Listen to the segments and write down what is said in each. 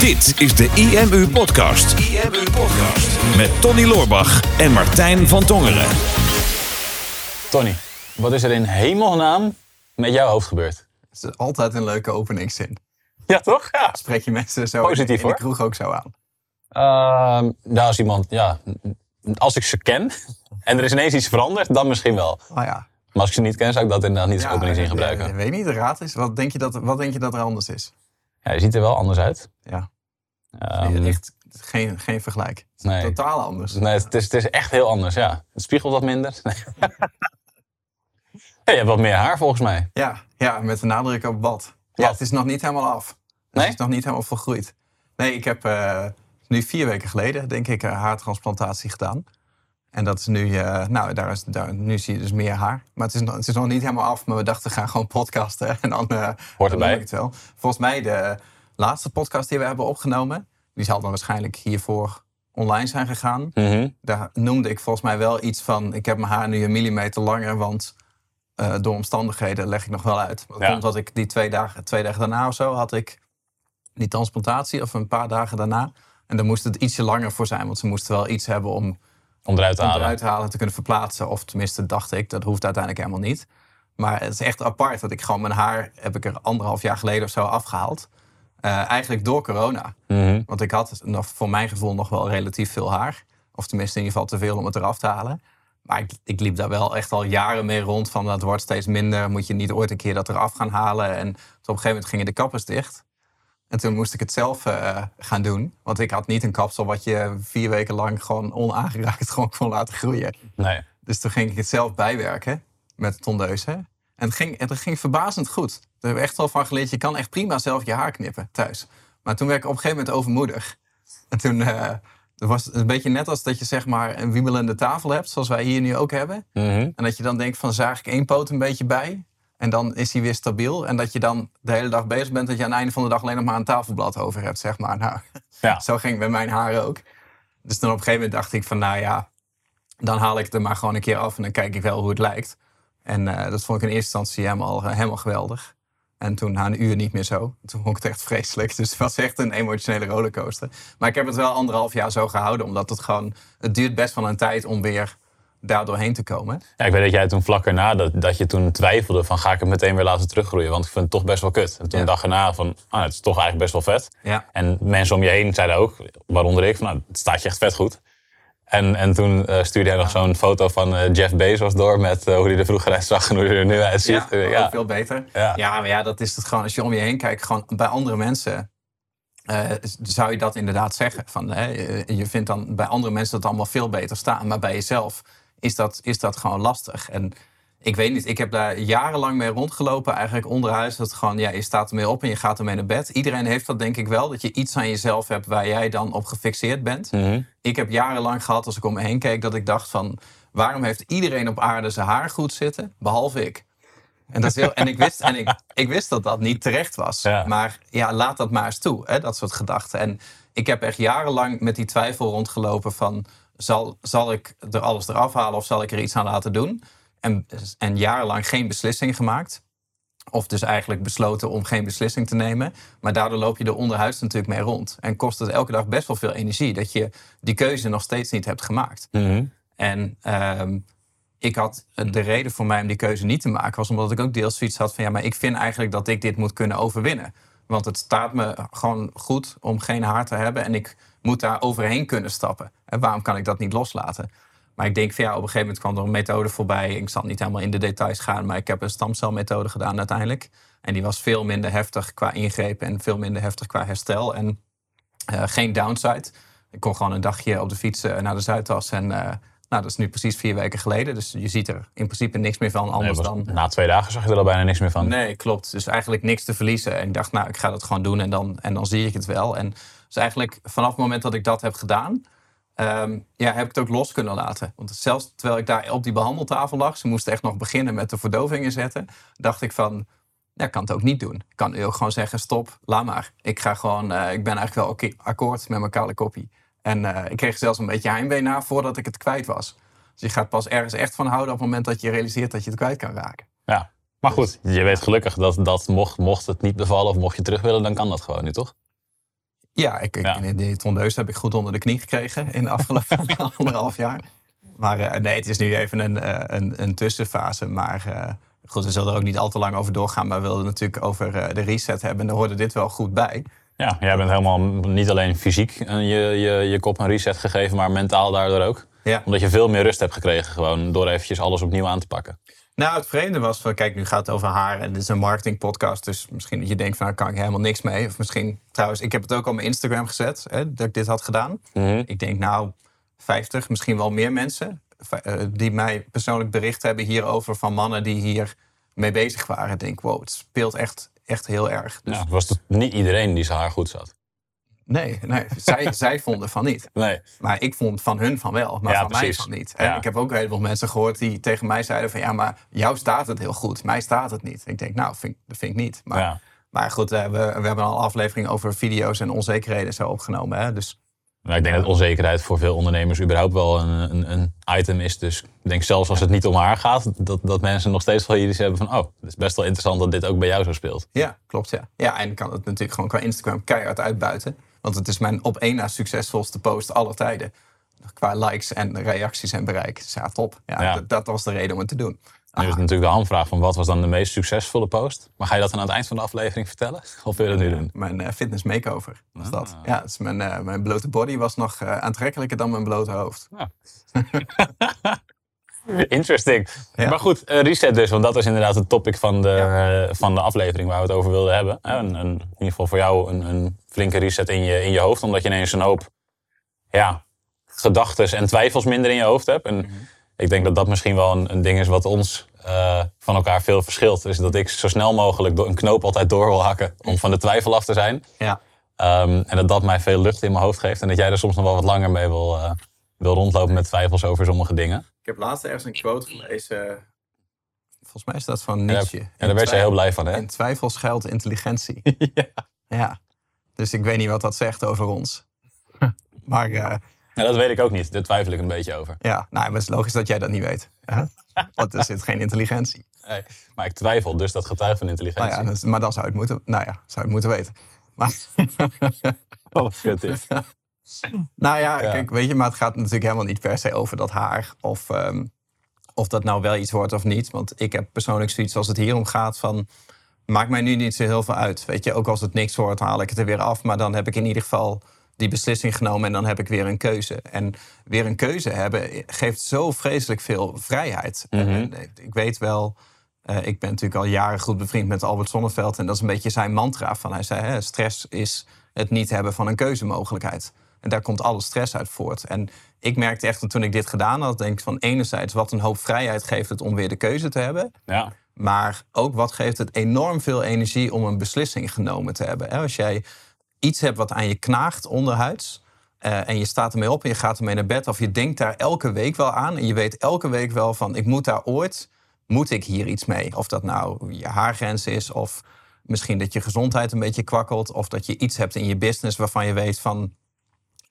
Dit is de IMU Podcast. IMU Podcast. Met Tony Loorbach en Martijn van Tongeren. Tony, wat is er in hemelsnaam met jouw hoofd gebeurd? Het is altijd een leuke openingszin. Ja, toch? Ja. Spreek je mensen zo Positief, in hoor. de kroeg ook zo aan. Ehm, nou, als iemand, ja, als ik ze ken en er is ineens iets veranderd, dan misschien wel. Oh ja. Maar als ik ze niet ken, zou ik dat inderdaad niet als Ja, openingszin gebruiken. eh, weet niet, de raad is. Wat denk, je dat, wat denk je dat er anders is? Ja, je ziet er wel anders uit. Ja, Ehm, echt geen, geen vergelijk. Het is Nee. Totaal anders. nee, het is, het is echt heel anders, ja. Het spiegelt wat minder. Ja, je hebt wat meer haar volgens mij. Ja, ja, met de nadruk op wat. Ja, Wat? het is nog niet helemaal af. Nee? Het is nog niet helemaal volgroeid. Nee, ik heb eh, nu vier weken geleden, denk ik, een haartransplantatie gedaan. En dat is nu, eh, nou, daar is, daar, nu zie je dus meer haar. Maar het is, nog, het is nog niet helemaal af. Maar we dachten, we gaan gewoon podcasten. En dan, eh, dan erbij. het wel. Volgens mij de laatste podcast die we hebben opgenomen... die zal dan waarschijnlijk hiervoor online zijn gegaan. Mhm. Daar noemde ik volgens mij wel iets van... ik heb mijn haar nu een millimeter langer, want... eh, door omstandigheden leg ik nog wel uit. Dat Ja. komt dat ik die twee dagen, twee dagen daarna of zo had ik die transplantatie, of een paar dagen daarna. En dan moest het ietsje langer voor zijn, want ze moesten wel iets hebben om Om eruit te om halen. eruit te halen en te kunnen verplaatsen. Of tenminste, dacht ik, dat hoeft uiteindelijk helemaal niet. Maar het is echt apart dat ik gewoon mijn haar, heb ik er anderhalf jaar geleden of zo afgehaald. Eh, eigenlijk door corona. Mhm. Want ik had nog, voor mijn gevoel nog wel relatief veel haar. Of tenminste in ieder geval te veel om het eraf te halen. Maar ik, ik liep daar wel echt al jaren mee rond. Van dat wordt steeds minder. Moet je niet ooit een keer dat eraf gaan halen. En op een gegeven moment gingen de kappers dicht. En toen moest ik het zelf eh, gaan doen. Want ik had niet een kapsel wat je vier weken lang gewoon onaangeraakt gewoon kon laten groeien. Nee. Dus toen ging ik het zelf bijwerken met tondeuzen. En het ging, het ging verbazend goed. Daar hebben we echt wel van geleerd. Je kan echt prima zelf je haar knippen thuis. Maar toen werd ik op een gegeven moment overmoedig. En toen eh, was het een beetje net als dat je zeg maar een wiebelende tafel hebt. Zoals wij hier nu ook hebben. Mhm. En dat je dan denkt van zaag ik één poot een beetje bij. En dan is hij weer stabiel. En dat je dan de hele dag bezig bent. Dat je aan het einde van de dag alleen nog maar een tafelblad over hebt. Zeg maar. Nou, Ja. zo ging het met mijn haar ook. Dus dan op een gegeven moment dacht ik van nou ja. Dan haal ik het er maar gewoon een keer af. En dan kijk ik wel hoe het lijkt. En eh, dat vond ik in eerste instantie helemaal, eh, helemaal geweldig. En toen na een uur niet meer zo. Toen vond ik het echt vreselijk. Dus het was echt een emotionele rollercoaster. Maar ik heb het wel anderhalf jaar zo gehouden. Omdat het gewoon... Het duurt best wel een tijd om weer daar doorheen te komen. Ja, ik weet dat jij toen vlak erna, dat, dat je toen twijfelde van ga ik het meteen weer laten teruggroeien. Want ik vind het toch best wel kut. En toen Ja. dacht erna van, ah, het is toch eigenlijk best wel vet. Ja. En mensen om je heen zeiden ook, waaronder ik, van nou, het staat je echt vet goed. En, en toen eh, stuurde hij nog zo'n foto van eh, Jeff Bezos door met eh, hoe hij er vroeger uitzag en hoe hij er nu uitziet. Ja, ja. veel beter. Ja. Ja. maar ja, dat is het gewoon. Als je om je heen kijkt, gewoon bij andere mensen... zou je dat inderdaad zeggen. Van, hè, je vindt dan bij andere mensen dat allemaal veel beter staan. Maar bij jezelf is dat, is dat gewoon lastig. En ik weet niet, ik heb daar jarenlang mee rondgelopen. Eigenlijk onderhuis. Dat gewoon, ja, je staat ermee op en je gaat ermee naar bed. Iedereen heeft dat denk ik wel. Dat je iets aan jezelf hebt waar jij dan op gefixeerd bent. Mhm. Ik heb jarenlang gehad, als ik om me heen keek, dat ik dacht van... waarom heeft iedereen op aarde zijn haar goed zitten, behalve ik? En, dat is heel, en, ik, wist, en ik, ik wist dat dat niet terecht was. Ja. Maar ja, laat dat maar eens toe, hè, dat soort gedachten. En ik heb echt jarenlang met die twijfel rondgelopen van... zal, zal ik er alles eraf halen of zal ik er iets aan laten doen? En, en jarenlang geen beslissing gemaakt. Of dus eigenlijk besloten om geen beslissing te nemen. Maar daardoor loop je er onderhuids natuurlijk mee rond. En kost het elke dag best wel veel energie. Dat je die keuze nog steeds niet hebt gemaakt. Mhm. En ehm, ik had de reden voor mij om die keuze niet te maken... was omdat ik ook deels zoiets had van... ja, maar ik vind eigenlijk dat ik dit moet kunnen overwinnen. Want het staat me gewoon goed om geen haar te hebben... en ik moet daar overheen kunnen stappen. En waarom kan ik dat niet loslaten? Maar ik denk van ja, op een gegeven moment kwam er een methode voorbij. Ik zal niet helemaal in de details gaan, maar ik heb een stamcelmethode gedaan uiteindelijk. En die was veel minder heftig qua ingreep en veel minder heftig qua herstel. En eh, geen downside. Ik kon gewoon een dagje op de fiets eh, naar de Zuidas. En eh, nou, dat is nu precies vier weken geleden. Dus je ziet er in principe niks meer van Nee, anders was- dan... Na twee dagen zag je er al bijna niks meer van. Nee, klopt. Dus eigenlijk niks te verliezen. En ik dacht, nou, ik ga dat gewoon doen en dan, en dan zie ik het wel. En dus eigenlijk vanaf het moment dat ik dat heb gedaan, ehm, ja, heb ik het ook los kunnen laten. Want zelfs terwijl ik daar op die behandeltafel lag, ze moesten echt nog beginnen met de verdovingen zetten, dacht ik van, ja, ik kan het ook niet doen. Ik kan ook gewoon zeggen, stop, laat maar. Ik ga gewoon, eh, ik ben eigenlijk wel oké- akkoord met mijn kale koppie. En eh, ik kreeg zelfs een beetje heimwee na voordat ik het kwijt was. Dus je gaat pas ergens echt van houden op het moment dat je realiseert dat je het kwijt kan raken. Ja. Maar goed, je weet gelukkig dat, dat mocht, mocht het niet bevallen of mocht je terug willen, dan kan dat gewoon nu, toch? Ja, ik, ik, Ja. die tondeus heb ik goed onder de knie gekregen in de afgelopen anderhalf jaar. Maar eh, nee, het is nu even een, eh, een, een tussenfase. Maar eh, goed, we zullen er ook niet al te lang over doorgaan. Maar we wilden natuurlijk over de reset hebben. En daar hoorde dit wel goed bij. Ja, jij bent helemaal niet alleen fysiek je, je, je kop een reset gegeven, maar mentaal daardoor ook. Ja. Omdat je veel meer rust hebt gekregen, gewoon door eventjes alles opnieuw aan te pakken. Nou, het vreemde was van, kijk, nu gaat het over haar en dit is een marketingpodcast, dus misschien dat je denkt van, nou kan ik helemaal niks mee. Of misschien, trouwens, ik heb het ook op mijn Instagram gezet, hè, dat ik dit had gedaan. Mhm. Ik denk nou 50, misschien wel meer mensen eh, die mij persoonlijk bericht hebben hierover van mannen die hier mee bezig waren. Ik denk, wow, het speelt echt, echt heel erg. Dus Ja, was het niet iedereen die zijn haar goed zat. Nee, nee zij, zij vonden van niet. Nee. Maar ik vond van hun van wel, maar Ja, van precies. mij van niet. En Ja. ik heb ook een heleboel mensen gehoord die tegen mij zeiden van... ja, maar jou staat het heel goed, mij staat het niet. Ik denk, nou, vind, dat vind ik niet. Maar, Ja. maar goed, we, we hebben al afleveringen over video's en onzekerheden zo opgenomen. Hè? Dus Maar ik denk dat onzekerheid voor veel ondernemers überhaupt wel een, een, een item is. Dus ik denk zelfs als het niet om haar gaat, dat, dat mensen nog steeds wel iets hebben van... oh, het is best wel interessant dat dit ook bij jou zo speelt. ja, klopt ja. Ja, en kan het natuurlijk gewoon qua Instagram keihard uitbuiten. Want het is mijn op één na succesvolste post aller tijden. Qua likes en reacties en bereik. Dus ja, top. Ja, Ja. Dat, was de reden om het te doen. Nu is het natuurlijk de hamvraag van wat was dan de meest succesvolle post? Maar ga je dat dan aan het eind van de aflevering vertellen? Of wil je dat nu doen? Mijn eh, fitness makeover was dat. Ah. Ja, dus mijn, eh, mijn blote body was nog eh, aantrekkelijker dan mijn blote hoofd. Interesting. Ja. Maar goed, eh, reset dus, want dat is inderdaad het topic van de, eh, van de aflevering waar we het over wilden hebben. Eh, Een, een, in ieder geval voor jou een, een flinke reset in je, in je hoofd, omdat je ineens een hoop ja, gedachten en twijfels minder in je hoofd hebt. En Mhm. ik denk dat dat misschien wel een, een ding is wat ons eh, van elkaar veel verschilt. Is dat ik zo snel mogelijk door een knoop altijd door wil hakken om van de twijfel af te zijn. Ja. Ehm, en dat dat mij veel lucht in mijn hoofd geeft. En dat jij er soms nog wel wat langer mee wil, eh, wil rondlopen met twijfels over sommige dingen. Ik heb laatst ergens een quote gelezen. Volgens mij is dat van Nietzsche. daar, en daar werd je heel blij van, hè? In twijfel schuilt intelligentie. ja. ja. Dus ik weet niet wat dat zegt over ons. maar eh, Ja, dat weet ik ook niet. Daar twijfel ik een beetje over. ja, nou, maar het is logisch dat jij dat niet weet. hè? Want er zit geen intelligentie. Nee, maar ik twijfel, dus dat getuigt van intelligentie. Nou ja, dus- maar dan zou je het moeten, nou ja, zou je het moeten weten. Maar, Oh, kut dit. nou ja, Ja. kijk, weet je, maar het gaat natuurlijk helemaal niet per se over dat haar. Of, ehm, of dat nou wel iets wordt of niet. Want ik heb persoonlijk zoiets als het hier om gaat van... Maakt mij nu niet zo heel veel uit. Weet je, ook als het niks wordt, haal ik het er weer af. Maar dan heb ik in ieder geval die beslissing genomen en dan heb ik weer een keuze. En weer een keuze hebben geeft zo vreselijk veel vrijheid. Mhm. En, eh, ik weet wel, eh, ik ben natuurlijk al jaren goed bevriend met Albert Sonneveld. En dat is een beetje zijn mantra. Van hij zei, hè, stress is het niet hebben van een keuzemogelijkheid. En daar komt alle stress uit voort. En ik merkte echt dat toen ik dit gedaan had, denk ik van enerzijds wat een hoop vrijheid geeft het om weer de keuze te hebben. Ja, Maar ook wat geeft het enorm veel energie om een beslissing genomen te hebben. Als jij iets hebt wat aan je knaagt onderhuids. eh, en je staat ermee op en je gaat ermee naar bed. Of je denkt daar elke week wel aan. En je weet elke week wel van ik moet daar ooit, moet ik hier iets mee. Of dat nou je haargrens is. Of misschien dat je gezondheid een beetje kwakkelt. Of dat je iets hebt in je business waarvan je weet van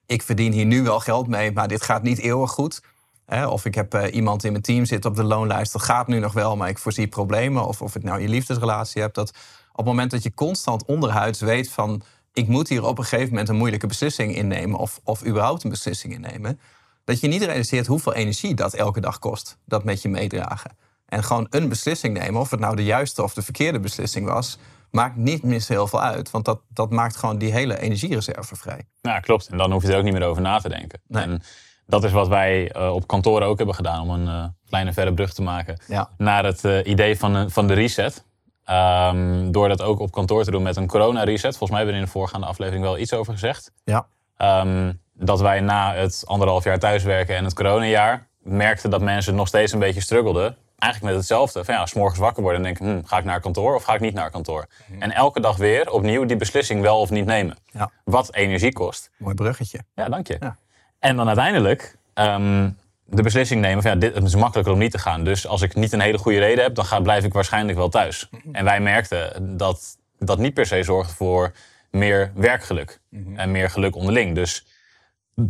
ik verdien hier nu wel geld mee, maar dit gaat niet eeuwig goed. Hè, Of ik heb eh, iemand in mijn team zitten op de loonlijst, dat gaat nu nog wel, maar ik voorzie problemen. Of of ik nou je liefdesrelatie hebt. Dat op het moment dat je constant onderhuids weet van... ik moet hier op een gegeven moment een moeilijke beslissing innemen... of, of überhaupt een beslissing innemen... dat je niet realiseert hoeveel energie dat elke dag kost. Dat met je meedragen. En gewoon een beslissing nemen, of het nou de juiste of de verkeerde beslissing was... maakt niet meer heel veel uit. Want dat, dat maakt gewoon die hele energiereserve vrij. ja, klopt. En dan hoef je er ook niet meer over na te denken. Nee. En dat is wat wij eh, op kantoor ook hebben gedaan, om een eh, kleine verre brug te maken Ja. naar het eh, idee van, van de reset. Ehm, door dat ook op kantoor te doen met een corona-reset. Volgens mij hebben we in de voorgaande aflevering wel iets over gezegd. Ja. Ehm, dat wij na het anderhalf jaar thuiswerken en het coronajaar merkten dat mensen nog steeds een beetje struggelden. Eigenlijk met hetzelfde. Van ja, s morgens wakker worden en denken, hm, ga ik naar kantoor of ga ik niet naar kantoor? En elke dag weer opnieuw die beslissing wel of niet nemen. Ja. Wat energie kost. Mooi bruggetje. Ja, dank je. Ja. En dan uiteindelijk ehm, de beslissing nemen van ja, dit het is makkelijker om niet te gaan. Dus als ik niet een hele goede reden heb, dan ga, blijf ik waarschijnlijk wel thuis. En wij merkten dat dat niet per se zorgde voor meer werkgeluk en meer geluk onderling. Dus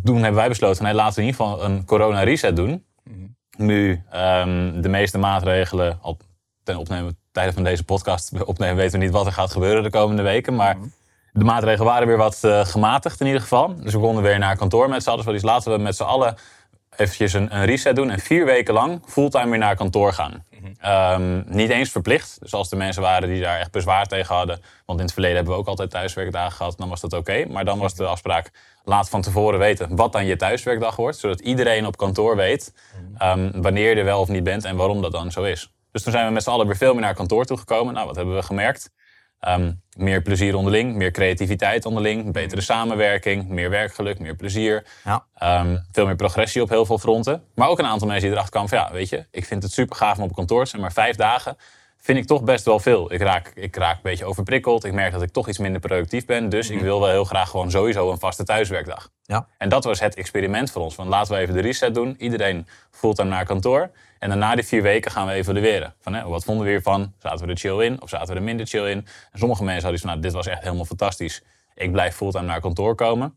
toen hebben wij besloten, hey, laten we in ieder geval een corona reset doen. Nu ehm, de meeste maatregelen, op ten opnemen, tijden van deze podcast opnemen, weten we niet wat er gaat gebeuren de komende weken. Maar de maatregelen waren weer wat uh, gematigd in ieder geval. Dus we konden weer naar kantoor met z'n allen. Dus laten we met z'n allen eventjes een, een, reset doen. En vier weken lang fulltime weer naar kantoor gaan. um, niet eens verplicht. Dus als er mensen waren die daar echt bezwaar tegen hadden. Want in het verleden hebben we ook altijd thuiswerkdagen gehad. Dan was dat oké. Maar dan was de afspraak, laat van tevoren weten wat dan je thuiswerkdag wordt. Zodat iedereen op kantoor weet um, wanneer je er wel of niet bent en waarom dat dan zo is. Dus toen zijn we met z'n allen weer veel meer naar kantoor toegekomen. Nou, wat hebben we gemerkt? Um, meer plezier onderling, meer creativiteit onderling, betere samenwerking, meer werkgeluk, meer plezier. Ja. Um, veel meer progressie op heel veel fronten. Maar ook een aantal mensen die erachter kwamen van ja, weet je, ik vind het super gaaf om op kantoor te zijn, maar vijf dagen vind ik toch best wel veel. Ik raak, ik raak een beetje overprikkeld. Ik merk dat ik toch iets minder productief ben. Dus ik mhm. wil wel heel graag gewoon sowieso een vaste thuiswerkdag. Ja. En dat was het experiment voor ons. Van laten we even de reset doen. Iedereen voelt dan naar kantoor. En daarna die vier weken gaan we evalueren. Van, hè, wat vonden we hiervan? Zaten we er chill in of zaten we er minder chill in? En sommige mensen hadden van, nou, dit was echt helemaal fantastisch. Ik blijf fulltime naar kantoor komen.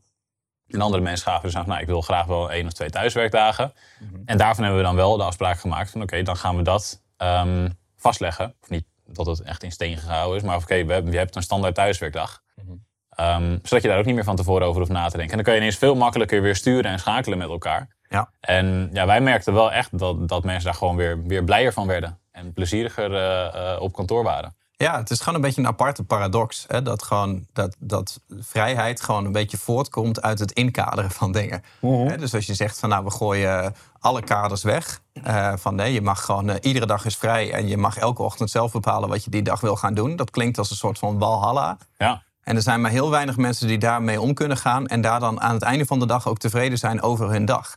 En andere mensen gaven dus aan, nou, ik wil graag wel één of twee thuiswerkdagen. Mhm. En daarvan hebben we dan wel de afspraak gemaakt van, oké, dan gaan we dat um, vastleggen. Of niet dat het echt in steen gehouden is, maar oké, okay, je hebt een standaard thuiswerkdag. um, zodat je daar ook niet meer van tevoren over hoeft na te denken. En dan kan je ineens veel makkelijker weer sturen en schakelen met elkaar. Ja. En ja, wij merkten wel echt dat, dat mensen daar gewoon weer, weer blijer van werden. En plezieriger uh, op kantoor waren. Ja, het is gewoon een beetje een aparte paradox. Hè? Dat, gewoon, dat, dat vrijheid gewoon een beetje voortkomt uit het inkaderen van dingen. Mhm. Dus als je zegt van nou, we gooien alle kaders weg. Uh, van nee, je mag gewoon uh, iedere dag is vrij en je mag elke ochtend zelf bepalen wat je die dag wil gaan doen. Dat klinkt als een soort van walhalla. Ja. En er zijn maar heel weinig mensen die daarmee om kunnen gaan en daar dan aan het einde van de dag ook tevreden zijn over hun dag.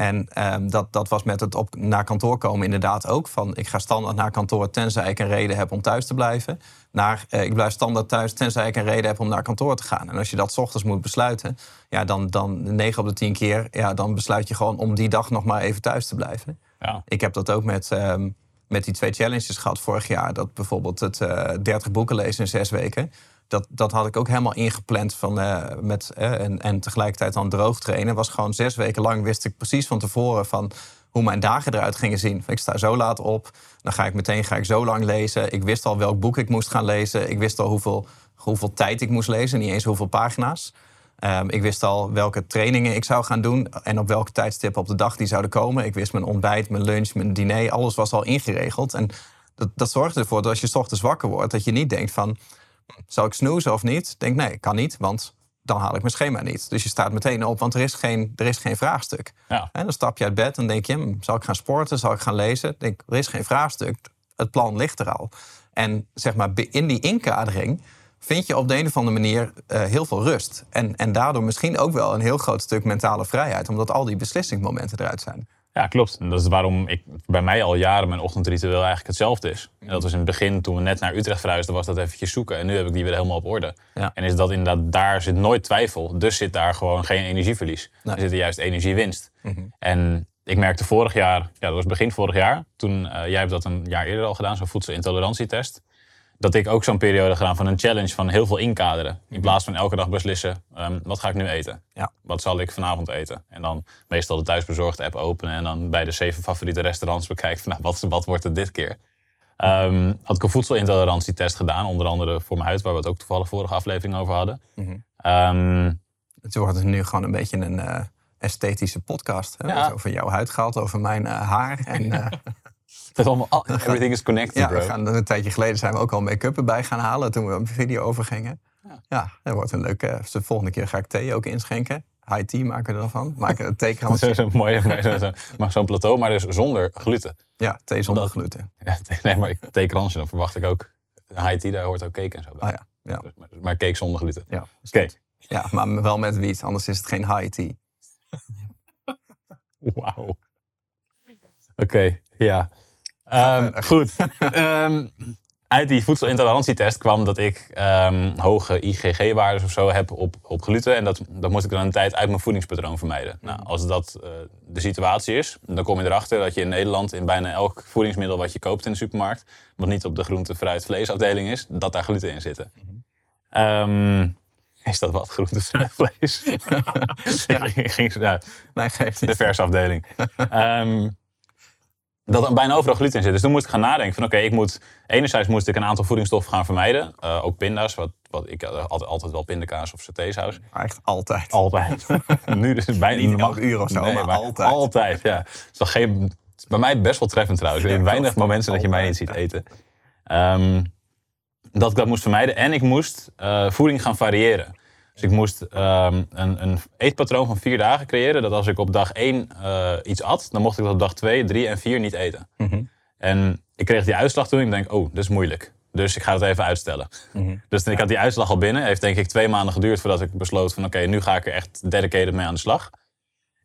En um, dat, dat was met het op, naar kantoor komen inderdaad ook. Van ik ga standaard naar kantoor tenzij ik een reden heb om thuis te blijven. Naar uh, ik blijf standaard thuis tenzij ik een reden heb om naar kantoor te gaan. En als je dat ochtends moet besluiten, ja, dan, dan 9 op de 10 keer, ja, dan besluit je gewoon om die dag nog maar even thuis te blijven. Ja. Ik heb dat ook met, um, met die twee challenges gehad vorig jaar. Dat bijvoorbeeld het uh, eh, 30 boeken lezen in zes weken dat, dat had ik ook helemaal ingepland van, uh, met, uh, en, en tegelijkertijd dan droog trainen. Was gewoon zes weken lang wist ik precies van tevoren van hoe mijn dagen eruit gingen zien. Ik sta zo laat op, dan ga ik meteen ga ik zo lang lezen. Ik wist al welk boek ik moest gaan lezen. Ik wist al hoeveel, hoeveel tijd ik moest lezen, niet eens hoeveel pagina's. Um, ik wist al welke trainingen ik zou gaan doen en op welke tijdstip op de dag die zouden komen. Ik wist mijn ontbijt, mijn lunch, mijn diner, alles was al ingeregeld. En dat, dat zorgde ervoor dat als je ochtends wakker wordt, dat je niet denkt van zal ik snoezen of niet? Denk nee, kan niet, want dan haal ik mijn schema niet. Dus je staat meteen op, want er is geen, er is geen vraagstuk. Ja. En dan stap je uit bed en denk je, hm, zal ik gaan sporten, zal ik gaan lezen? Denk, er is geen vraagstuk, het plan ligt er al. En zeg maar, in die inkadering vind je op de een of andere manier uh, heel veel rust. En, en daardoor misschien ook wel een heel groot stuk mentale vrijheid, omdat al die beslissingsmomenten eruit zijn. Ja, klopt. En dat is waarom ik, bij mij al jaren mijn ochtendritueel eigenlijk hetzelfde is. En dat was in het begin, toen we net naar Utrecht verhuisden, was dat eventjes zoeken. En nu heb ik die weer helemaal op orde. Ja. En is dat inderdaad, daar zit nooit twijfel. Dus zit daar gewoon geen energieverlies. Er zit er juist energiewinst. Mhm. En ik merkte vorig jaar, ja, dat was begin vorig jaar. Toen, uh, jij hebt dat een jaar eerder al gedaan, zo'n voedselintolerantietest dat ik ook zo'n periode gedaan van een challenge van heel veel inkaderen. In plaats van elke dag beslissen, ehm, wat ga ik nu eten? Ja. Wat zal ik vanavond eten? En dan meestal de thuisbezorgde app openen en dan bij de zeven favoriete restaurants bekijken van nou, wat, wat wordt het dit keer? Um, had ik een voedselintolerantietest gedaan, onder andere voor mijn huid, waar we het ook toevallig vorige aflevering over hadden. Mm -hmm. het wordt nu gewoon een beetje een uh, esthetische podcast. Hè? Ja. Over jouw huid gehad, over mijn uh, haar. En, uh, Het is allemaal, everything is connected, ja, bro. We gaan, een tijdje geleden zijn we ook al make-up erbij gaan halen toen we een video overgingen. Ja, ja dat wordt een leuke... Dus de volgende keer ga ik thee ook inschenken. High tea maken we ervan. Maken een theekransje. Zo'n mooie, zo, maar zo'n plateau, maar dus zonder gluten. Ja, thee zonder gluten. Ja, nee, maar theekransje, dan verwacht ik ook... High tea, daar hoort ook cake en zo bij. Oh, ja. Ja. Dus, maar, cake zonder gluten. Ja, cake. Ja, maar wel met wiet, anders is het geen high tea. Wauw. Oké, ja. Um, goed. um, uit die voedselintolerantietest kwam dat ik um, hoge IgG-waarden of zo heb op, op gluten. En dat, dat moet ik dan een tijd uit mijn voedingspatroon vermijden. Nou, mhm. als dat uh, de situatie is, dan kom je erachter dat je in Nederland in bijna elk voedingsmiddel wat je koopt in de supermarkt, wat niet op de groente, fruit, vleesafdeling is, dat daar gluten in zitten. Mm is dat wat groente, fruit, vlees? ja. ging, ja, nee, de versafdeling. um, dat er bijna overal gluten in zit. Dus toen moest ik gaan nadenken van oké, ik moet enerzijds moest ik een aantal voedingsstoffen gaan vermijden. Uh, ook pinda's, wat wat ik had altijd, altijd wel pindakaas of satésaus. Echt altijd. Altijd. nu dus bijna Niet elk uur of zo, Nee, maar altijd. Altijd, ja. Toch geen, bij mij best wel treffend trouwens. Er zijn weinig momenten dat je mij niet ziet eten. Ehm, dat ik dat moest vermijden. En ik moest eh, voeding gaan variëren. Dus ik moest ehm, een, een eetpatroon van vier dagen creëren. Dat als ik op dag één eh, iets at, dan mocht ik dat op dag twee, drie en vier niet eten. Mhm. En ik kreeg die uitslag toen. Ik denk, oh, dat is moeilijk. Dus ik ga het even uitstellen. Mhm. Dus ik had die uitslag al binnen. Heeft denk ik twee maanden geduurd voordat ik besloot van... oké, nu ga ik er echt dedicated mee aan de slag.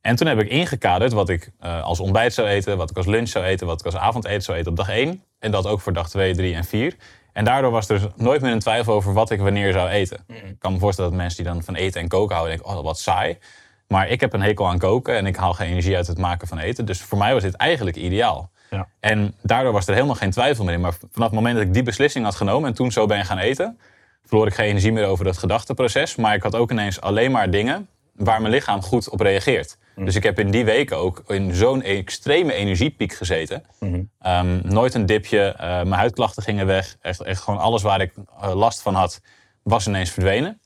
En toen heb ik ingekaderd wat ik eh, als ontbijt zou eten... wat ik als lunch zou eten, wat ik als avondeten zou eten op dag 1. En dat ook voor dag 2, 3 en 4. En daardoor was er nooit meer een twijfel over wat ik wanneer zou eten. Ik kan me voorstellen dat mensen die dan van eten en koken houden... denken, oh, wat saai. Maar ik heb een hekel aan koken en ik haal geen energie uit het maken van eten. Dus voor mij was dit eigenlijk ideaal. Ja. En daardoor was er helemaal geen twijfel meer in. Maar vanaf het moment dat ik die beslissing had genomen en toen zo ben gaan eten, verloor ik geen energie meer over dat gedachteproces. Maar ik had ook ineens alleen maar dingen waar mijn lichaam goed op reageert. Dus ik heb in die weken ook in zo'n extreme energiepiek gezeten. Ehm, nooit een dipje, eh, mijn huidklachten gingen weg. Echt, echt gewoon alles waar ik eh, last van had, was ineens verdwenen.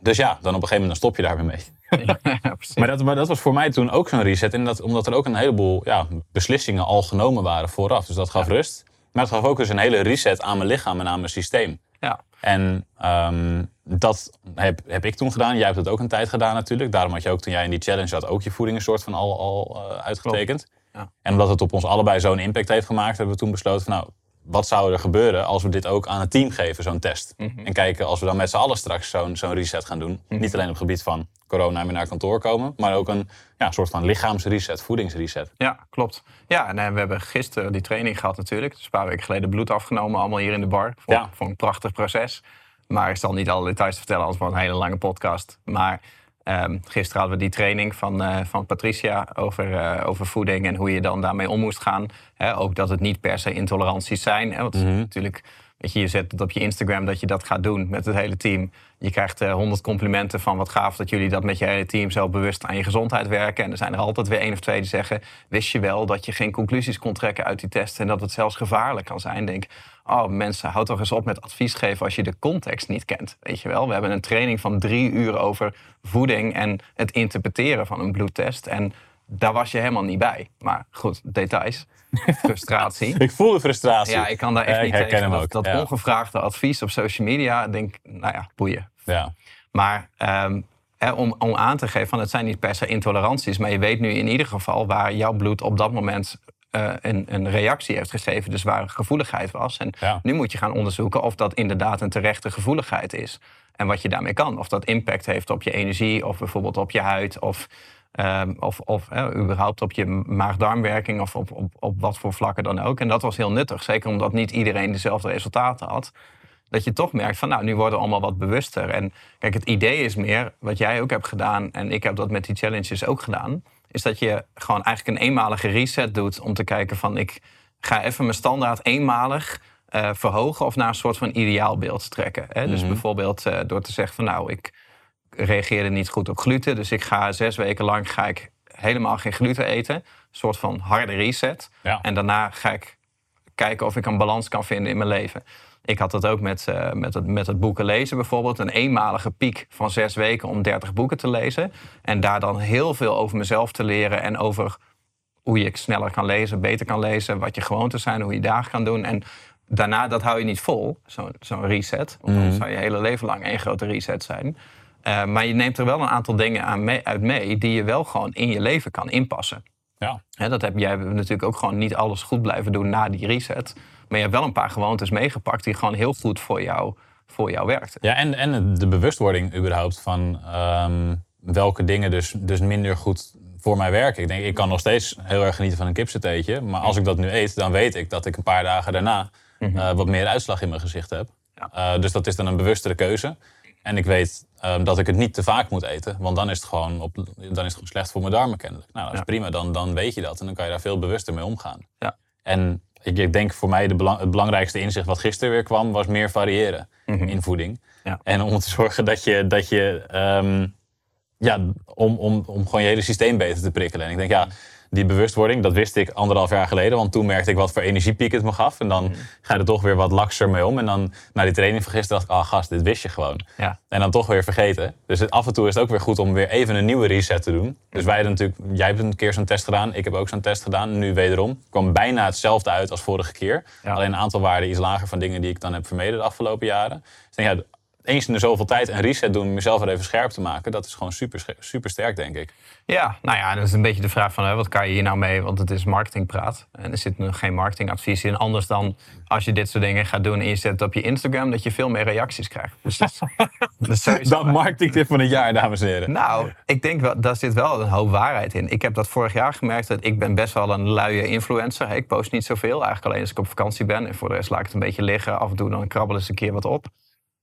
Dus ja, dan op een gegeven moment dan stop je daar weer mee. Ja. Maar dat, maar dat was voor mij toen ook zo'n reset. En dat, omdat er ook een heleboel ja, beslissingen al genomen waren vooraf. Dus dat gaf rust. Maar het gaf ook dus een hele reset aan mijn lichaam en aan mijn systeem. ja. En ehm, dat heb, heb ik toen gedaan. Jij hebt het ook een tijd gedaan natuurlijk. Daarom had je ook toen jij in die challenge had ook je voeding een soort van al, al eh, uitgetekend. Ja. En omdat het op ons allebei zo'n impact heeft gemaakt, hebben we toen besloten van nou, wat zou er gebeuren als we dit ook aan het team geven, zo'n test. En kijken als we dan met z'n allen straks zo'n zo'n reset gaan doen. Niet alleen op het gebied van corona en weer naar kantoor komen, maar ook een ja, soort van lichaamsreset, voedingsreset. Ja, klopt. Ja, en eh, we hebben gisteren die training gehad natuurlijk. Dus een paar weken geleden bloed afgenomen, allemaal hier in de bar. Voor, Ja. voor een prachtig proces. Maar ik zal niet alle details vertellen, wordt het een hele lange podcast. Maar ehm, gisteren hadden we die training van, eh, van Patricia over, eh, over voeding en hoe je dan daarmee om moest gaan. Hè, ook dat het niet per se intoleranties zijn. Hè, want natuurlijk, weet je, je zet het op je Instagram dat je dat gaat doen met het hele team. Je krijgt eh, honderd complimenten van wat gaaf dat jullie dat met je hele team zo bewust aan je gezondheid werken. En er zijn er altijd weer één of twee die zeggen, wist je wel dat je geen conclusies kon trekken uit die test en dat het zelfs gevaarlijk kan zijn. Denk, oh mensen, houd toch eens op met advies geven als je de context niet kent. Weet je wel, we hebben een training van drie uur over voeding en het interpreteren van een bloedtest. En daar was je helemaal niet bij. Maar goed, details. Frustratie. Ik voel de frustratie. Ja, ik kan daar echt ik niet herken tegen. hem Dat, ook, dat ja. ongevraagde advies op social media, denk nou ja, boeien. Ja. Maar ehm, hè, om, om aan te geven, van het zijn niet per se intoleranties, maar je weet nu in ieder geval waar jouw bloed op dat moment eh, een, een reactie heeft gegeven, dus waar gevoeligheid was. En Ja. nu moet je gaan onderzoeken of dat inderdaad een terechte gevoeligheid is. En wat je daarmee kan. Of dat impact heeft op je energie, of bijvoorbeeld op je huid, of, ehm, of, of überhaupt op je maag-darmwerking, of op, op, op wat voor vlakken dan ook. En dat was heel nuttig, zeker omdat niet iedereen dezelfde resultaten had dat je toch merkt van nou, nu worden we allemaal wat bewuster. En kijk, het idee is meer, wat jij ook hebt gedaan, en ik heb dat met die challenges ook gedaan, is dat je gewoon eigenlijk een eenmalige reset doet om te kijken van ik ga even mijn standaard eenmalig eh, verhogen of naar een soort van ideaalbeeld trekken. Hè? Dus bijvoorbeeld eh, door te zeggen van nou, ik reageerde niet goed op gluten, dus ik ga zes weken lang ga ik helemaal geen gluten eten. Een soort van harde reset. Ja. En daarna ga ik kijken of ik een balans kan vinden in mijn leven. Ik had dat ook met, eh, met, het, met het boeken lezen bijvoorbeeld. Een eenmalige piek van zes weken om 30 boeken te lezen. En daar dan heel veel over mezelf te leren en over hoe je sneller kan lezen, beter kan lezen, wat je gewoonten zijn, hoe je dagen kan doen. En daarna, dat hou je niet vol, zo'n zo'n reset. Want dan zou je hele leven lang één grote reset zijn. Eh, maar je neemt er wel een aantal dingen aan mee, uit mee die je wel gewoon in je leven kan inpassen. Ja. Hè, dat heb jij natuurlijk ook gewoon niet alles goed blijven doen na die reset. Maar je hebt wel een paar gewoontes meegepakt die gewoon heel goed voor jou, voor jou werkten. Ja, en, en de bewustwording überhaupt van ehm, welke dingen dus, dus minder goed voor mij werken. Ik denk, ik kan nog steeds heel erg genieten van een kipsateetje. Maar als ik dat nu eet, dan weet ik dat ik een paar dagen daarna eh, wat meer uitslag in mijn gezicht heb. Ja. Eh, dus dat is dan een bewustere keuze. En ik weet ehm, dat ik het niet te vaak moet eten. Want dan is het gewoon, op, dan is het gewoon slecht voor mijn darmen kennelijk. Nou, dat is Ja. prima. Dan, dan weet je dat. En dan kan je daar veel bewuster mee omgaan. Ja. En ik, ik denk voor mij de belang- het belangrijkste inzicht wat gisteren weer kwam, was meer variëren in voeding. Ja. En om te zorgen dat je, dat je ehm, ja, om, om, om gewoon je hele systeem beter te prikkelen. En ik denk, ja, die bewustwording, dat wist ik anderhalf jaar geleden. Want toen merkte ik wat voor energiepiek het me gaf. En dan Mhm. ga je er toch weer wat lakser mee om. En dan na die training van gisteren dacht ik, ah gast, dit wist je gewoon. Ja. En dan toch weer vergeten. Dus af en toe is het ook weer goed om weer even een nieuwe reset te doen. Dus wij hebben natuurlijk, jij hebt een keer zo'n test gedaan. Ik heb ook zo'n test gedaan. Nu wederom. kwam bijna hetzelfde uit als vorige keer. Ja. Alleen een aantal waarden iets lager van dingen die ik dan heb vermeden de afgelopen jaren. Dus denk, ja, eens in de zoveel tijd een reset doen om jezelf weer even scherp te maken. Dat is gewoon super, super sterk, denk ik. Ja, nou ja, dat is een beetje de vraag van hè, wat kan je hier nou mee? Want het is marketingpraat. En er zit nog geen marketingadvies in. Anders dan als je dit soort dingen gaat doen en je zet het op je Instagram, dat je veel meer reacties krijgt. Dus dat, is- sowieso Dat marketingtip van het jaar, dames en heren. Nou, ik denk wel, daar zit wel een hoop waarheid in. Ik heb dat vorig jaar gemerkt. Dat ik ben best wel een luie influencer. Ik post niet zoveel. Eigenlijk alleen als ik op vakantie ben. En voor de rest laat ik het een beetje liggen. Af en toe dan krabbel eens een keer wat op.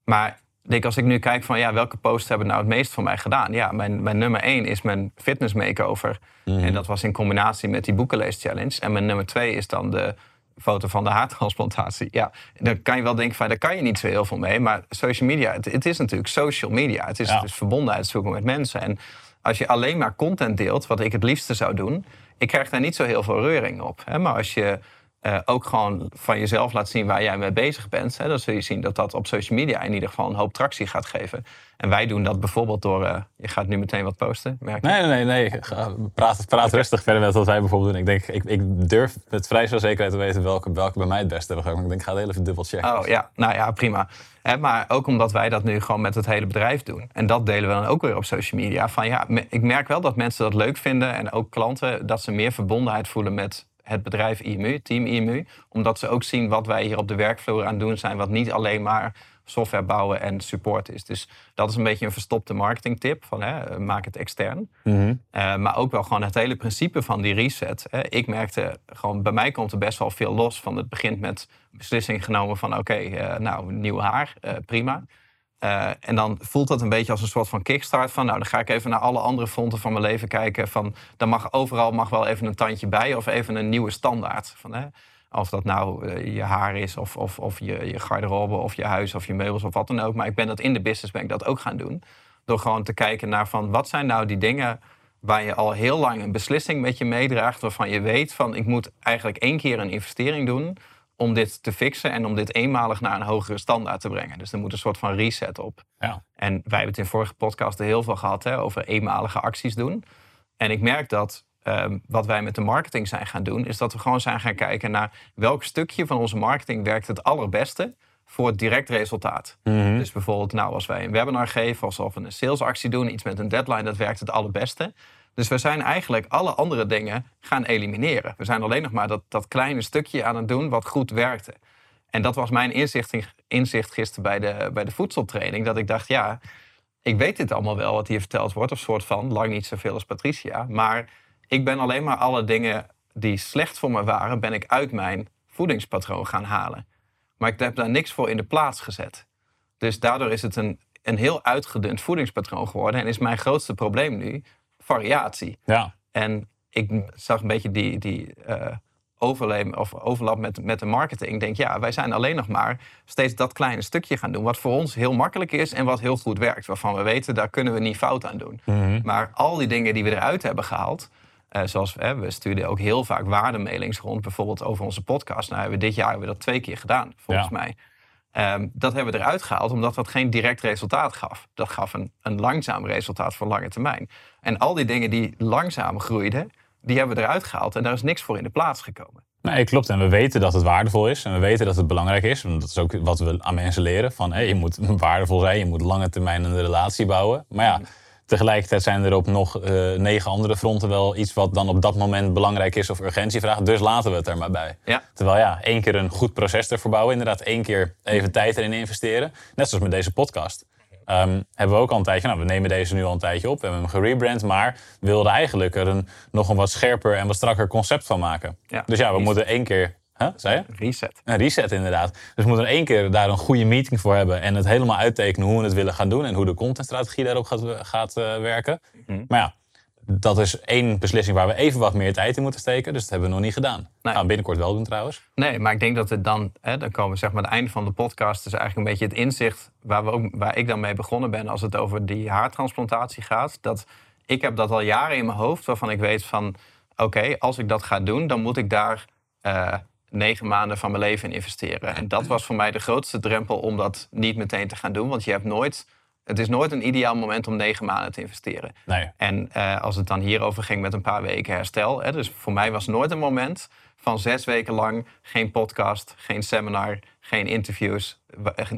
Maar denk, als ik nu kijk van ja, welke posts hebben nou het meest voor mij gedaan? Ja, mijn, mijn nummer één is mijn fitness makeover. En dat was in combinatie met die boekenlees challenge. En mijn nummer twee is dan de foto van de haartransplantatie. Ja, dan kan je wel denken van daar kan je niet zo heel veel mee. Maar social media, het, het is natuurlijk social media. Het is, Ja. het is verbondenheid zoeken met mensen. En als je alleen maar content deelt, wat ik het liefste zou doen, ik krijg daar niet zo heel veel reuring op. Hè? Maar als je eh, ook gewoon van jezelf laat zien waar jij mee bezig bent, hè, dan zul je zien dat dat op social media in ieder geval een hoop tractie gaat geven. En wij doen dat bijvoorbeeld door. eh, je gaat nu meteen wat posten, merk. Nee, nee, nee. Praat, praat rustig verder met wat wij bijvoorbeeld doen. Ik, denk, ik, ik durf met vrij veel zekerheid te weten welke, welke bij mij het beste hebben ik denk, ik ga het heel even dubbel checken. Oh ja, nou ja, prima. Hè, maar ook omdat wij dat nu gewoon met het hele bedrijf doen. En dat delen we dan ook weer op social media. Van ja, ik merk wel dat mensen dat leuk vinden. En ook klanten, dat ze meer verbondenheid voelen met het bedrijf IMU, Team IMU. Omdat ze ook zien wat wij hier op de werkvloer aan doen zijn. Wat niet alleen maar software bouwen en support is. Dus dat is een beetje een verstopte marketingtip. Van, hè, maak het extern. Mhm. Uh, maar ook wel gewoon het hele principe van die reset. Hè. Ik merkte gewoon, bij mij komt er best wel veel los van. Het begint met beslissing genomen van oké, eh, nou, nieuw haar, eh, prima. Uh, en dan voelt dat een beetje als een soort van kickstart van... nou, dan ga ik even naar alle andere fronten van mijn leven kijken. Van, dan mag overal mag wel even een tandje bij of even een nieuwe standaard. Van, hè, of dat nou uh, je haar is of, of, of je, je garderobe of je huis of je meubels of wat dan ook. Maar ik ben dat in de business ben ik dat ook gaan doen. Door gewoon te kijken naar van wat zijn nou die dingen waar je al heel lang een beslissing met je meedraagt... waarvan je weet van ik moet eigenlijk één keer een investering doen om dit te fixen en om dit eenmalig naar een hogere standaard te brengen. Dus er moet een soort van reset op. Ja. En wij hebben het in vorige podcasten heel veel gehad hè, over eenmalige acties doen. En ik merk dat um, wat wij met de marketing zijn gaan doen, is dat we gewoon zijn gaan kijken naar welk stukje van onze marketing werkt het allerbeste voor het direct resultaat. Mhm. Dus bijvoorbeeld, nou, als wij een webinar geven, of we een salesactie doen, iets met een deadline, dat werkt het allerbeste. Dus we zijn eigenlijk alle andere dingen gaan elimineren. We zijn alleen nog maar dat, dat kleine stukje aan het doen wat goed werkte. En dat was mijn inzicht, inzicht gisteren bij de, bij de voedseltraining. Dat ik dacht, ja, ik weet dit allemaal wel wat hier verteld wordt. Of soort van, lang niet zoveel als Patricia. Maar ik ben alleen maar alle dingen die slecht voor me waren... ben ik uit mijn voedingspatroon gaan halen. Maar ik heb daar niks voor in de plaats gezet. Dus daardoor is het een, een heel uitgedund voedingspatroon geworden. En is mijn grootste probleem nu variatie. Ja. En ik zag een beetje die, die uh, overlap, of overlap met, met de marketing. Ik denk, ja, wij zijn alleen nog maar steeds dat kleine stukje gaan doen. Wat voor ons heel makkelijk is en wat heel goed werkt. Waarvan we weten, daar kunnen we niet fout aan doen. Mhm. Maar al die dingen die we eruit hebben gehaald. Uh, zoals hè, we stuurden ook heel vaak waardemailings rond. Bijvoorbeeld over onze podcast. Nou hebben we dit jaar hebben we dat twee keer gedaan, volgens Ja. mij. Um, dat hebben we eruit gehaald omdat dat geen direct resultaat gaf. Dat gaf een, een langzaam resultaat voor lange termijn. En al die dingen die langzaam groeiden, die hebben we eruit gehaald. En daar is niks voor in de plaats gekomen. Nee, klopt. En we weten dat het waardevol is. En we weten dat het belangrijk is. En dat is ook wat we aan mensen leren. Van, hé, je moet waardevol zijn. Je moet lange termijn een relatie bouwen. Maar ja, tegelijkertijd zijn er op nog uh, negen andere fronten wel iets wat dan op dat moment belangrijk is of urgentie vraagt. Dus laten we het er maar bij. Ja. Terwijl ja, één keer een goed proces ervoor bouwen. Inderdaad, één keer even tijd erin investeren. Net zoals met deze podcast. Um, hebben we ook al een tijdje, nou we nemen deze nu al een tijdje op, we hebben hem gerebrand, maar we wilden eigenlijk er een, nog een wat scherper en wat strakker concept van maken. Ja, dus ja, we moeten één keer, huh, zei je? Reset. Een reset inderdaad. Dus we moeten één keer daar een goede meeting voor hebben en het helemaal uittekenen hoe we het willen gaan doen en hoe de contentstrategie daarop gaat, gaat uh, werken. Mhm. Maar ja, dat is één beslissing waar we even wat meer tijd in moeten steken, dus dat hebben we nog niet gedaan. Nee. Gaan we binnenkort wel doen trouwens. Nee, maar ik denk dat het dan, hè, dan komen we zeg maar het einde van de podcast, is eigenlijk een beetje het inzicht waar, we ook, waar ik dan mee begonnen ben als het over die haartransplantatie gaat. Dat ik heb dat al jaren in mijn hoofd, waarvan ik weet van oké, als ik dat ga doen, dan moet ik daar eh, negen maanden van mijn leven in investeren. En dat was voor mij de grootste drempel om dat niet meteen te gaan doen. Want je hebt nooit, het is nooit een ideaal moment om negen maanden te investeren. Nee. En eh, als het dan hierover ging met een paar weken herstel. Hè, dus voor mij was nooit een moment van zes weken lang geen podcast, geen seminar, geen interviews.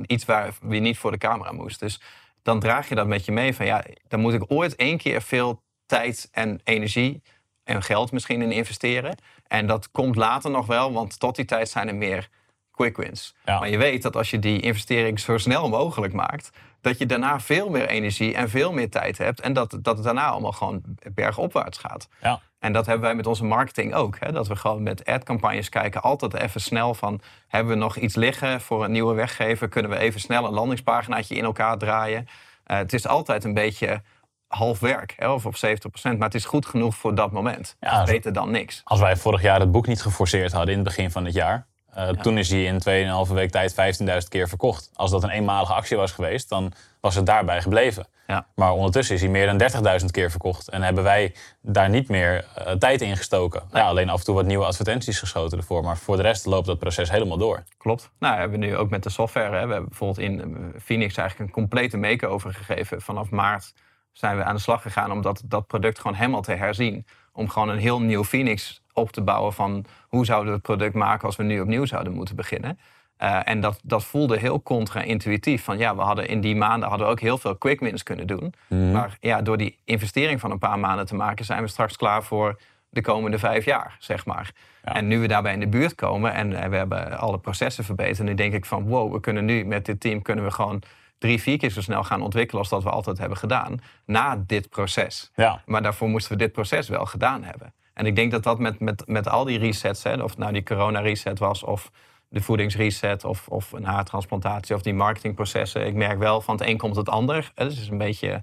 Iets waar je niet voor de camera moest. Dus dan draag je dat met je mee van ja, dan moet ik ooit één keer veel tijd en energie en geld misschien in investeren. En dat komt later nog wel, want tot die tijd zijn er meer quick wins. Ja. Maar je weet dat als je die investering zo snel mogelijk maakt, dat je daarna veel meer energie en veel meer tijd hebt. En dat, dat het daarna allemaal gewoon bergopwaarts gaat. Ja. En dat hebben wij met onze marketing ook. Hè? Dat we gewoon met ad-campagnes kijken, altijd even snel van... hebben we nog iets liggen voor een nieuwe weggever? Kunnen we even snel een landingspaginaatje in elkaar draaien? Eh, het is altijd een beetje half werk, hè? of op 70%. Maar het is goed genoeg voor dat moment. Ja, beter dan niks. Als wij vorig jaar het boek niet geforceerd hadden in het begin van het jaar. eh, Toen is hij in 2,5 week tijd 15.000 keer verkocht. Als dat een eenmalige actie was geweest, dan was het daarbij gebleven. Ja. Maar ondertussen is hij meer dan 30.000 keer verkocht. En hebben wij daar niet meer eh, tijd in gestoken. Ja, alleen af en toe wat nieuwe advertenties geschoten ervoor. Maar voor de rest loopt dat proces helemaal door. Klopt. Nou, we hebben nu ook met de software. Hè, we hebben bijvoorbeeld in eh, Phoenix eigenlijk een complete make-over gegeven. Vanaf maart zijn we aan de slag gegaan om dat, dat product gewoon helemaal te herzien. Om gewoon een heel nieuw Phoenix op te bouwen van hoe zouden we het product maken als we nu opnieuw zouden moeten beginnen. Eh, en dat, dat voelde heel contra-intuïtief. Van ja, we hadden in die maanden hadden we ook heel veel quick wins kunnen doen. Maar ja, door die investering van een paar maanden te maken, zijn we straks klaar voor de komende vijf jaar, zeg maar. Ja. En nu we daarbij in de buurt komen en eh, we hebben alle processen verbeterd, nu denk ik van wow, we kunnen nu met dit team kunnen we gewoon drie, vier keer zo snel gaan ontwikkelen als dat we altijd hebben gedaan na dit proces. Ja, Maar daarvoor moesten we dit proces wel gedaan hebben. En ik denk dat dat met, met, met al die resets, hè, of het nou die corona-reset was, of de voedingsreset, of, of een haartransplantatie, of die marketingprocessen. Ik merk wel van het een komt het ander. Dus het is een beetje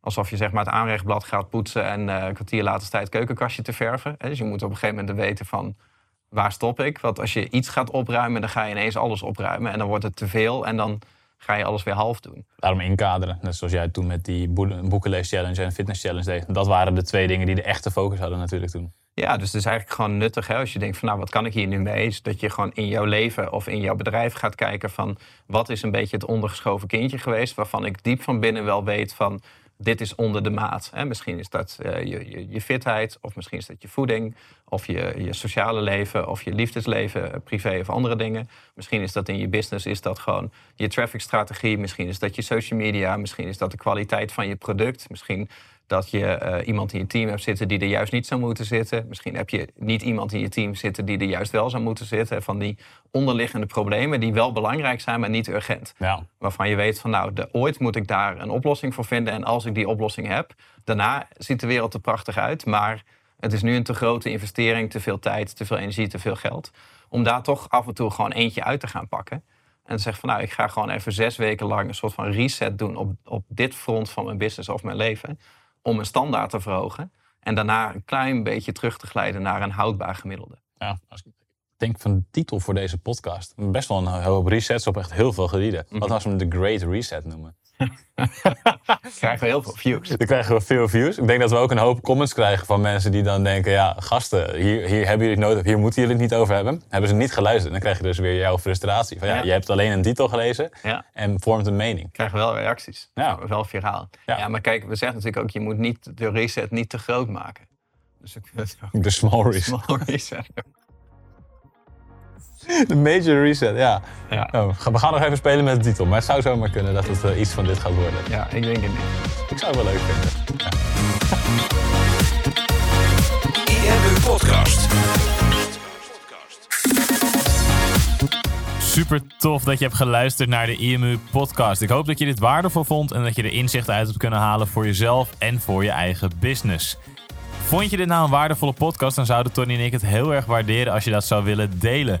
alsof je zeg maar, het aanrechtblad gaat poetsen en eh, een kwartier later staat het keukenkastje te verven. Dus je moet op een gegeven moment weten van waar stop ik? Want als je iets gaat opruimen, dan ga je ineens alles opruimen. En dan wordt het te veel en dan ga je alles weer half doen. daarom inkaderen. Net zoals jij toen met die boe- boekenlees-challenge en fitness-challenge deed. Dat waren de twee dingen die de echte focus hadden natuurlijk toen. Ja, dus het is eigenlijk gewoon nuttig hè, als je denkt van nou, wat kan ik hier nu mee? Is dat je gewoon in jouw leven of in jouw bedrijf gaat kijken van wat is een beetje het ondergeschoven kindje geweest waarvan ik diep van binnen wel weet van dit is onder de maat. Hè. Misschien is dat eh, je, je, je fitheid of misschien is dat je voeding of je, je sociale leven of je liefdesleven, eh, privé of andere dingen. Misschien is dat in je business, is dat gewoon je traffic strategie. Misschien is dat je social media, misschien is dat de kwaliteit van je product. Misschien dat je eh, iemand in je team hebt zitten die er juist niet zou moeten zitten. Misschien heb je niet iemand in je team zitten die er juist wel zou moeten zitten. Van die onderliggende problemen die wel belangrijk zijn, maar niet urgent. Ja, Waarvan je weet van nou, de, ooit moet ik daar een oplossing voor vinden. En als ik die oplossing heb, daarna ziet de wereld er prachtig uit. Maar het is nu een te grote investering, te veel tijd, te veel energie, te veel geld. Om daar toch af en toe gewoon eentje uit te gaan pakken. En zeggen van nou, ik ga gewoon even zes weken lang een soort van reset doen op, op dit front van mijn business of mijn leven. Om mijn standaard te verhogen. En daarna een klein beetje terug te glijden naar een houdbaar gemiddelde. ja. Als ik denk van de titel voor deze podcast. Best wel een hoop resets op echt heel veel gebieden. Wat als we hem de Great Reset noemen? Krijgen we heel veel views. Dan krijgen we veel views. Ik denk dat we ook een hoop comments krijgen van mensen die dan denken... ja, gasten, hier, hier hebben jullie het nodig, hier moeten jullie het niet over hebben. Hebben ze niet geluisterd. Dan krijg je dus weer jouw frustratie. Van ja, Ja. je hebt alleen een titel gelezen Ja. en vormt een mening. krijgen wel reacties. Ja. Wel viraal. Ja. Ja. maar kijk, we zeggen natuurlijk ook, je moet niet de reset niet te groot maken. Dus ik vind het ook De small reset. small reset. De major reset, ja. Ja. Nou, we gaan- nog even spelen met de titel. Maar het zou zomaar kunnen dat het eh, iets van dit gaat worden. ja, ik denk het niet. Ik zou het wel leuk vinden. Ja. IMU Podcast. Super tof dat je hebt geluisterd naar de IMU podcast. Ik hoop dat je dit waardevol vond en dat je er inzichten uit hebt kunnen halen voor jezelf en voor je eigen business. Vond je dit nou een waardevolle podcast, dan zouden Tony en ik het heel erg waarderen als je dat zou willen delen.